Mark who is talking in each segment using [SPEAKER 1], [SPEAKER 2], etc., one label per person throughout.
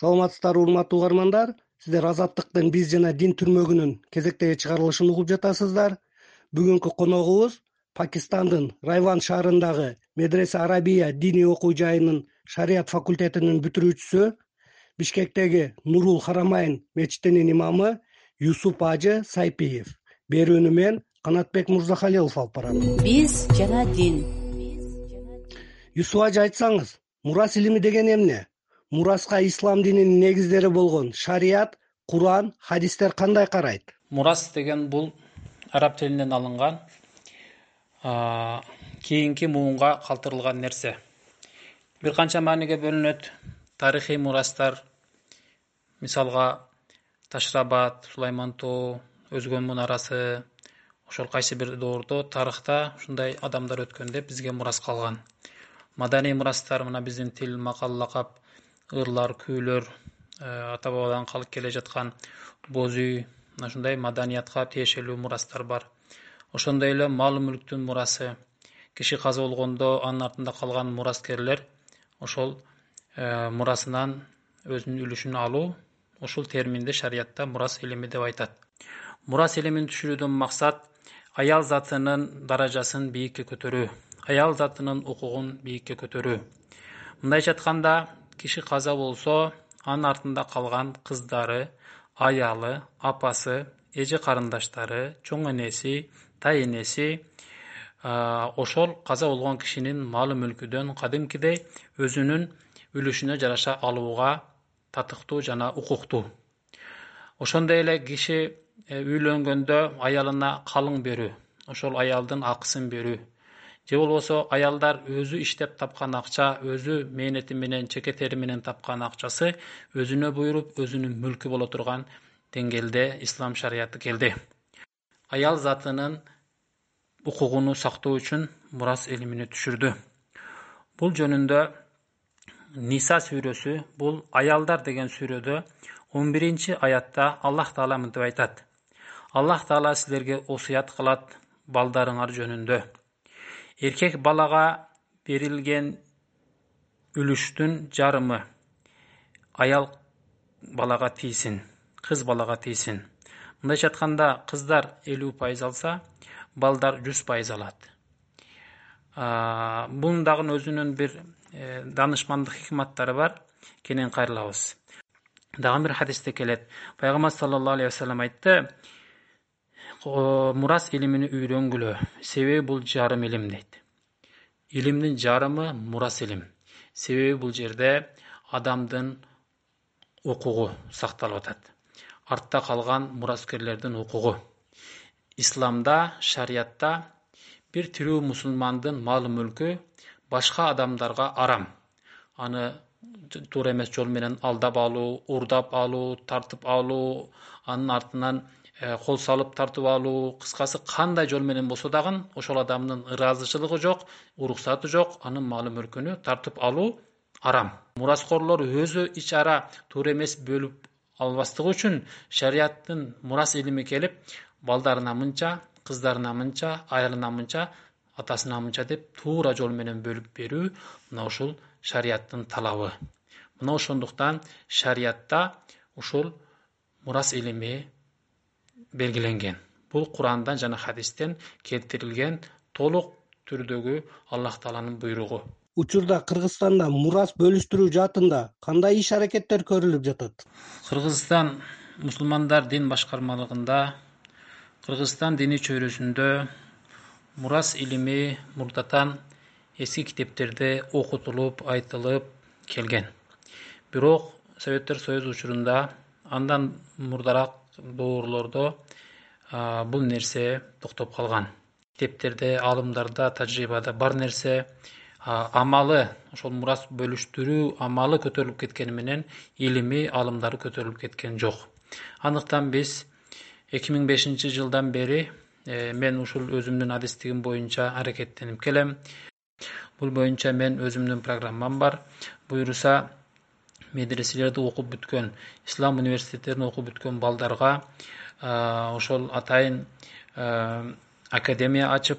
[SPEAKER 1] саламатсыздарбы урматтуу угармандар. Сиздер азаттыктын биз жана дин түрмөгүнүн кезектеги чыгарылышын угуп жатасыздар. Бүгүнкү коногубуз пакистандын райван шаарындагы медресе арабия диний окуу жайынын шарият факультетинин бүтүрүүчүсү бишкектеги нурул харамайн мечитинин имамы юсуп ажы сайпиев. Берүүнү мен канатбек мырзахалилов алып барам.
[SPEAKER 2] Биз жана дин.
[SPEAKER 1] Юсуп ажы айтсаңыз мурас илими деген эмне мураска ислам дининин негиздери болгон шарият куран хадистер кандай карайт?
[SPEAKER 3] Мурас деген бул араб тилинен алынган кийинки муунга калтырылган нерсе. Бир канча мааниге бөлүнөт. Тарыхый мурастар мисалга ташрабад сулайман тоо өзгөн мунарасы ошол кайсы бир доордо тарыхта ушундай адамдар өткөн деп бизге мурас калган. Маданий мурастар мына биздин тил макал лакап ырлар күүлөр э, ата бабадан калып келе жаткан боз үй мына ушундай маданиятка тиешелүү мурастар бар. Ошондой эле мал мүлктүн мурасы киши каза болгондо анын артында калган мураскерлер ошол э, мурасынан өзүнүн үлүшүн алуу ушул терминди шариятта мурас илими деп айтат. Мурас илимин түшүрүүдөн максат аял затынын даражасын бийикке көтөрүү аял затынын укугун бийикке көтөрүү. Мындайча айтканда киши каза болсо анын артында калган кыздары аялы апасы эже карындаштары чоң энеси тайэнеси ошол каза болгон кишинин малы мүлкүдөн кадимкидей өзүнүн үлүшүнө жараша алууга татыктуу жана укуктуу. Ошондой эле киши э, үйлөнгөндө аялына калың берүү ошол аялдын акысын берүү же болбосо аялдар өзү иштеп тапкан акча өзү мээнети менен чеке тери менен тапкан акчасы өзүнө буйруп өзүнүн мүлкү боло турган деңгээлде ислам шарияты келди. Аял затынын укугуну сактоо үчүн мурас илимини түшүрдү. Бул жөнүндө ниса сүрөсү бул аялдар деген сүрөдө он биринчи аятта аллах таала мынтип айтат. Аллах таала силерге осуят кылат балдарыңар жөнүндө эркек балага берилген үлүштүн жарымы. Аял балага тийсин кыз балага тийсин. Мындайча айтканда кыздар элүү пайыз алса балдар жүз пайыз алат. Бунун дагы өзүнүн бир э, даанышмандык хикматтары бар. Кенен кайрылабыз. Дагы бир хадисте келет. Пайгамбар саллаллаху алейхи вассалам айтты мурас илимин үйрөнгүлө себеби бул жарым илим дейт. Илимдин жарымы мурас илим. Себеби бул жерде адамдын укугу сакталып атат. Артта калган мураскерлердин укугу. Исламда шариятта бир тирүү мусулмандын малы мүлкү башка адамдарга арам. Аны туура эмес жол менен алдап алуу урдап алуу тартып алуу анын артынан кол салып тартып алуу кыскасы кандай жол менен болсо дагы ошол адамдын ыраазычылыгы жок уруксаты жок анын малы мүлкүнү тартып алуу арам. Мураскорлор өзү ич ара туура эмес бөлүп албастыгы үчүн шарияттын мурас илими келип балдарына мынча кыздарына мынча айылына мынча атасына мынча деп туура жол менен бөлүп берүү мына ушул шарияттын талабы. Мына ошондуктан шариятта ушул мурас илими белгиленген. Бул курандан жана хадистен келтирилген толук түрдөгү аллах тааланын буйругу.
[SPEAKER 1] Учурда кыргызстанда мурас бөлүштүрүү жаатында кандай иш аракеттер көрүлүп жатат?
[SPEAKER 3] Кыргызстан мусулмандар дин башкармалыгында кыргызстан диний чөйрөсүндө мурас илими мурдатан эски китептерде окутулуп айтылып келген. Бирок советтер союзу учурунда андан мурдараак доорлордо бул нерсе токтоп калган. Китептерде аалымдарда тажрыйбада бар нерсе амалы ошол мурас бөлүштүрүү амалы көтөрүлүп кеткени менен илими аалымдары көтөрүлүп кеткен жок. Андыктан биз эки миң бешинчи жылдан бери э, мен ушул өзүмдүн адистигим боюнча аракеттенип келем. Бул боюнча мен өзүмдүн программам бар. Буюрса медреселерди окуп бүткөн ислам университеттерин окуп бүткөн балдарга ошол атайын академия ачып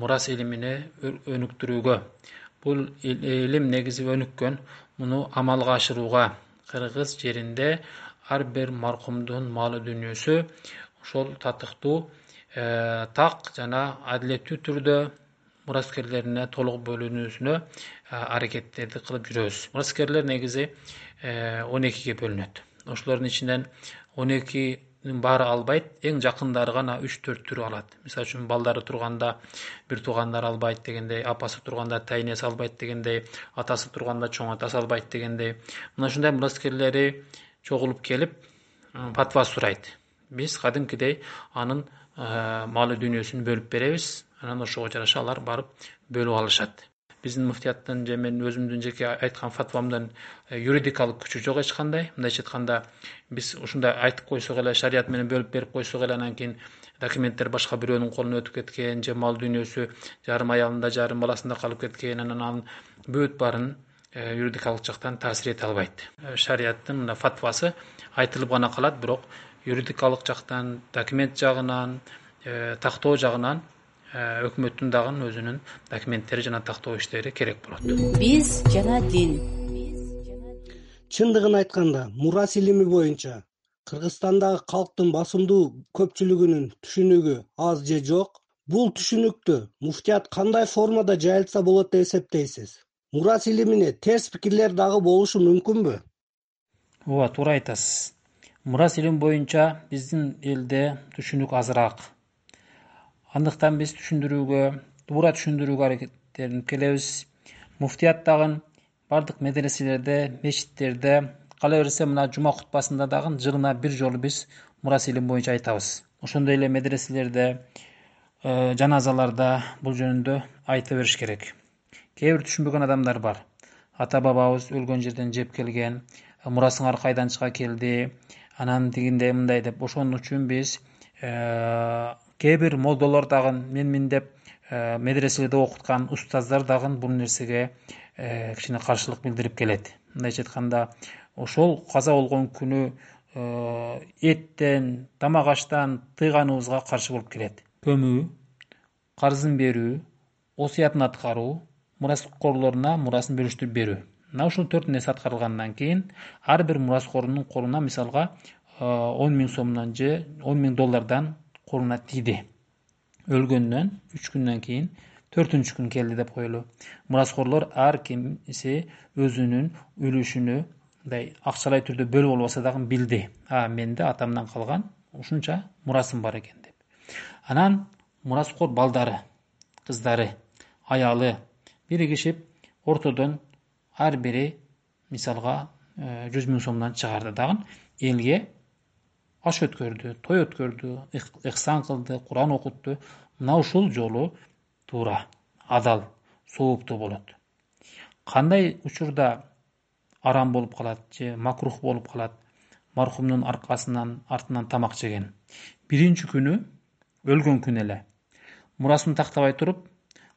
[SPEAKER 3] мурас илимини өнүктүрүүгө. Бул илим негизи өнүккөн муну амалга ашырууга. Кыргыз жеринде ар бир маркумдун малы дүнүйөсү ошол татыктуу так жана адилеттүү түрдө мураскерлерине толук бөлүнүүсүнө э, аракеттерди кылып жүрөбүз. Мураскерлер негизи он экиге бөлүнөт. Ошолордун ичинен он эки баары албайт эң жакындары гана үч төрттүрү алат. Мисалы үчүн балдары турганда бир туугандары албайт дегендей апасы турганда тайнеси албайт дегендей атасы турганда чоң атасы албайт дегендей. Мына ушундай мураскерлери чогулуп келип патва сурайт. Биз кадимкидей анын малы дүнүйөсүн бөлүп беребиз анан ошого жараша алар барып бөлүп алышат. Биздин муфтияттын же менин өзүмдүн жеке айткан фатвамдын э, юридикалык күчү жок эч кандай. Мындайча айтканда биз ушундай айтып койсок эле шарият менен бөлүп берип койсок эле анан кийин документтер башка бирөөнүн колуна өтүп кеткен же мал дүнүйөсү жарым аялында жарым баласында калып кеткен анан анын бүт баарын э, юридикалык жактан таасир эте албайт. Э, шарияттын мына фатвасы айтылып гана калат бирок юридикалык жактан документ жагынан тактоо жагынан өкмөттүн дагы өзүнүн документтери жана тактоо иштери керек болот.
[SPEAKER 2] Биз жана дин.
[SPEAKER 1] Чындыгын айтканда мурас илими боюнча кыргызстандагы калктын басымдуу көпчүлүгүнүн түшүнүгү аз же жок бул түшүнүктү муфтият кандай формада жайылтса болот деп эсептейсиз? Мурас илимине терс пикирлер дагы болушу мүмкүнбү?
[SPEAKER 3] Ооба туура айтасыз. Мурас илими боюнча биздин элде түшүнүк азыраак андыктан биз түшүндүрүүгө туура түшүндүрүүгө аракеттенип келебиз. Муфтият дагы баардык медреселерде мечиттерде кала берсе мына жума кутбасында дагы жылына бир жолу биз мурас илими боюнча айтабыз. Ошондой эле медреселерде э, жаназаларда бул жөнүндө айта бериш керек. Кээ бир түшүнбөгөн адамдар бар. Ата бабабыз өлгөн жерден жеп келген мурасыңар кайдан чыга келди анан тигиндей мындай деп. Ошон үчүн биз э, кээ бир молдолор дагы менмин деп э, медреселерде окуткан устаздар дагы бул нерсеге э, кичине каршылык билдирип келет. Мындайча айтканда ошол каза болгон күнү э, эттен тамак аштан тыйганыбызга каршы болуп келет. Көмүү карызын берүү осуятын аткаруу мураскорлоруна мурасын бөлүштүрүп берүү. Мына ушул төрт нерсе аткарылгандан кийин ар бир мураскордун колуна мисалга он миң сомдон же он миң доллардан колуна тийди. Өлгөндөн үч күндөн кийин төртүнчү күн келди деп коелу. Мураскорлор ар кимиси өзүнүн үлүшүнү мындай акчалай түрдө бөлүп албаса дагы билди. А менде атамдан калган ушунча мурасым бар экен деп. Анан мураскор балдары кыздары аялы биригишип ортодон ар бири мисалга э, жүз миң сомдон чыгарды. Дагы элге аш өткөрдү той өткөрдү ыхсан кылды куран окутту мына ушул жолу туура адал сооптуу болот. Кандай учурда арам болуп калат же макрух болуп калат маркумдун аркасынан артынан тамак жеген. Биринчи күнү өлгөн күнү эле. Мурасын тактабай туруп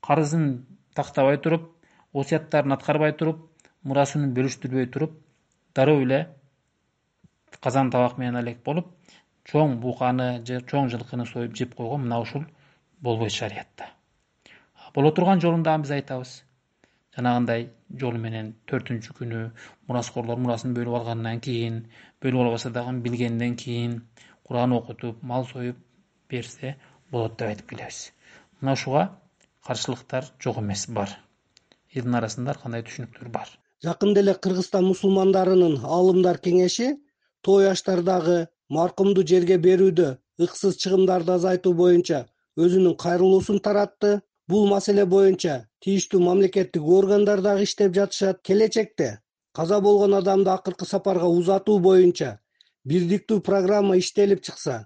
[SPEAKER 3] карызын тактабай туруп осуяттарын аткарбай туруп мурасын бөлүштүрбөй туруп дароо эле казан табак менен элек болуп чоң буканы же чоң жылкыны союп жеп койгон мына ушул болбойт шариятта. Боло турган жолун дагы биз айтабыз. Жанагындай жолу менен төртүнчү күнү мураскорлор мурасын бөлүп алгандан кийин бөлүп албаса дагы билгенден кийин куран окутуп мал союп берсе болот деп айтып келебиз. Мына ушуга каршылыктар жок эмес бар. Элдин арасында ар кандай түшүнүктөр бар?
[SPEAKER 1] Жакында эле кыргызстан мусулмандарынын аалымдар кеңеши той аштардагы маркумду жерге берүүдө ыксыз чыгымдарды азайтуу боюнча өзүнүн кайрылуусун таратты. Бул маселе боюнча тийиштүү мамлекеттик органдар дагы иштеп жатышат келечекте каза болгон адамды акыркы сапарга узатуу боюнча бирдиктүү программа иштелип чыкса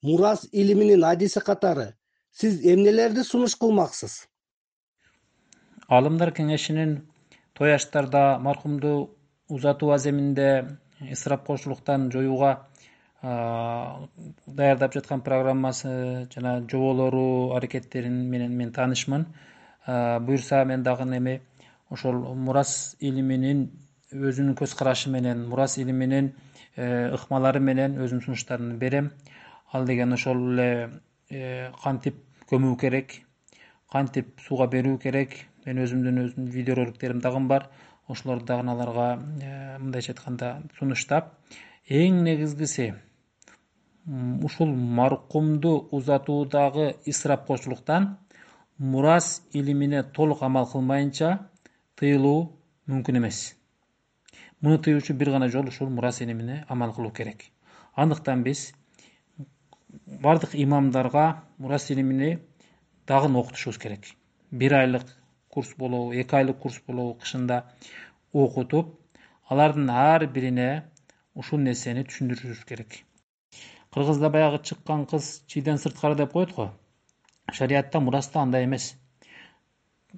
[SPEAKER 1] мурас илиминин адиси катары сиз эмнелерди сунуш кылмаксыз?
[SPEAKER 3] Аалымдар кеңешинин той аштарда маркумду узатуу аземинде ысырапкорчулуктан жоюуга даярдап жаткан программасы жана жоболору аракеттери менен мен таанышмын. Буюрса мен дагы эми ошол мурас илиминин өзүнүн көз карашы менен мурас илиминин э, ыкмалары менен өзүмдүн сунуштарымды берем. Ал деген ошол эле э, кантип көмүү керек кантип сууга берүү керек? Мен өзүмдүн өзүмдүн видеороликтерим дагы бар ошолорду дагы аларга э, мындайча айтканда сунуштап эң негизгиси ушул маркумду узатуудагы ысырапкорчулуктан мурас илимине толук амал кылмайынча тыюлуу мүмкүн эмес. Муну тыюучу бир гана жол ушул мурас илимине амал кылуу керек. Андыктан биз баардык имамдарга мурас илимини дагы окутушубуз керек. Бир айлык курс болобу эки айлык курс болобу кышында окутуп алардын ар бирине ушул нерсени түшүндүрүшүбүз керек. Кыргызда баягы чыккан кыз чийден сырткары деп коет го. Шариятта мураста андай эмес.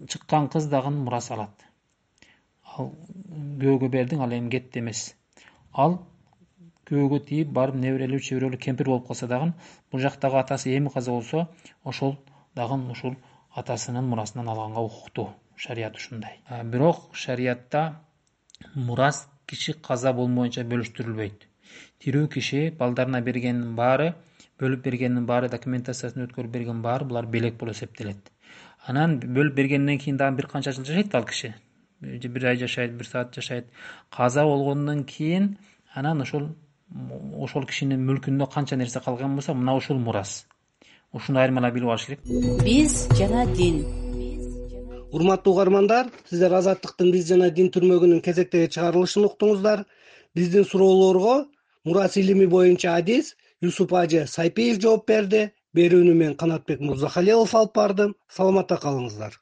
[SPEAKER 3] Чыккан кыз дагы мурас алат. Ал күйөөгө бердиң ал эми кетти эмес. Ал күйөөгө тийип барып неберелүү чебирелүү кемпир болуп калса дагы бул жактагы атасы эми каза болсо ошол дагы ушул атасынын мурасынан алганга укуктуу шарият ушундай. Бирок шариятта мурас киши каза болмоюнча бөлүштүрүлбөйт. Тирүү киши балдарына бергенин баары бөлүп бергенинин баары документациясын өткөрүп бергенин баары булар белек болуп эсептелет. Анан бөлүп бергенден кийин дагы бир канча жыл жашайт ал киши. Бир ай жашайт бир саат жашайт. Каза болгондон кийин анан ошол ошол кишинин мүлкүндө канча нерсе калган болсо мына ушул мурас ушуну айырмалап билип алыш керек.
[SPEAKER 2] Биз жана дин.
[SPEAKER 1] Урматтуу угармандар сиздер азаттыктын биз жана дин түрмөгүнүн кезектеги чыгарылышын уктуңуздар. Биздин суроолорго мурас илими боюнча адис юсуп ажы сайпиев жооп берди. Берүүнү мен канатбек мырзахалилов алып бардым. Саламатта калыңыздар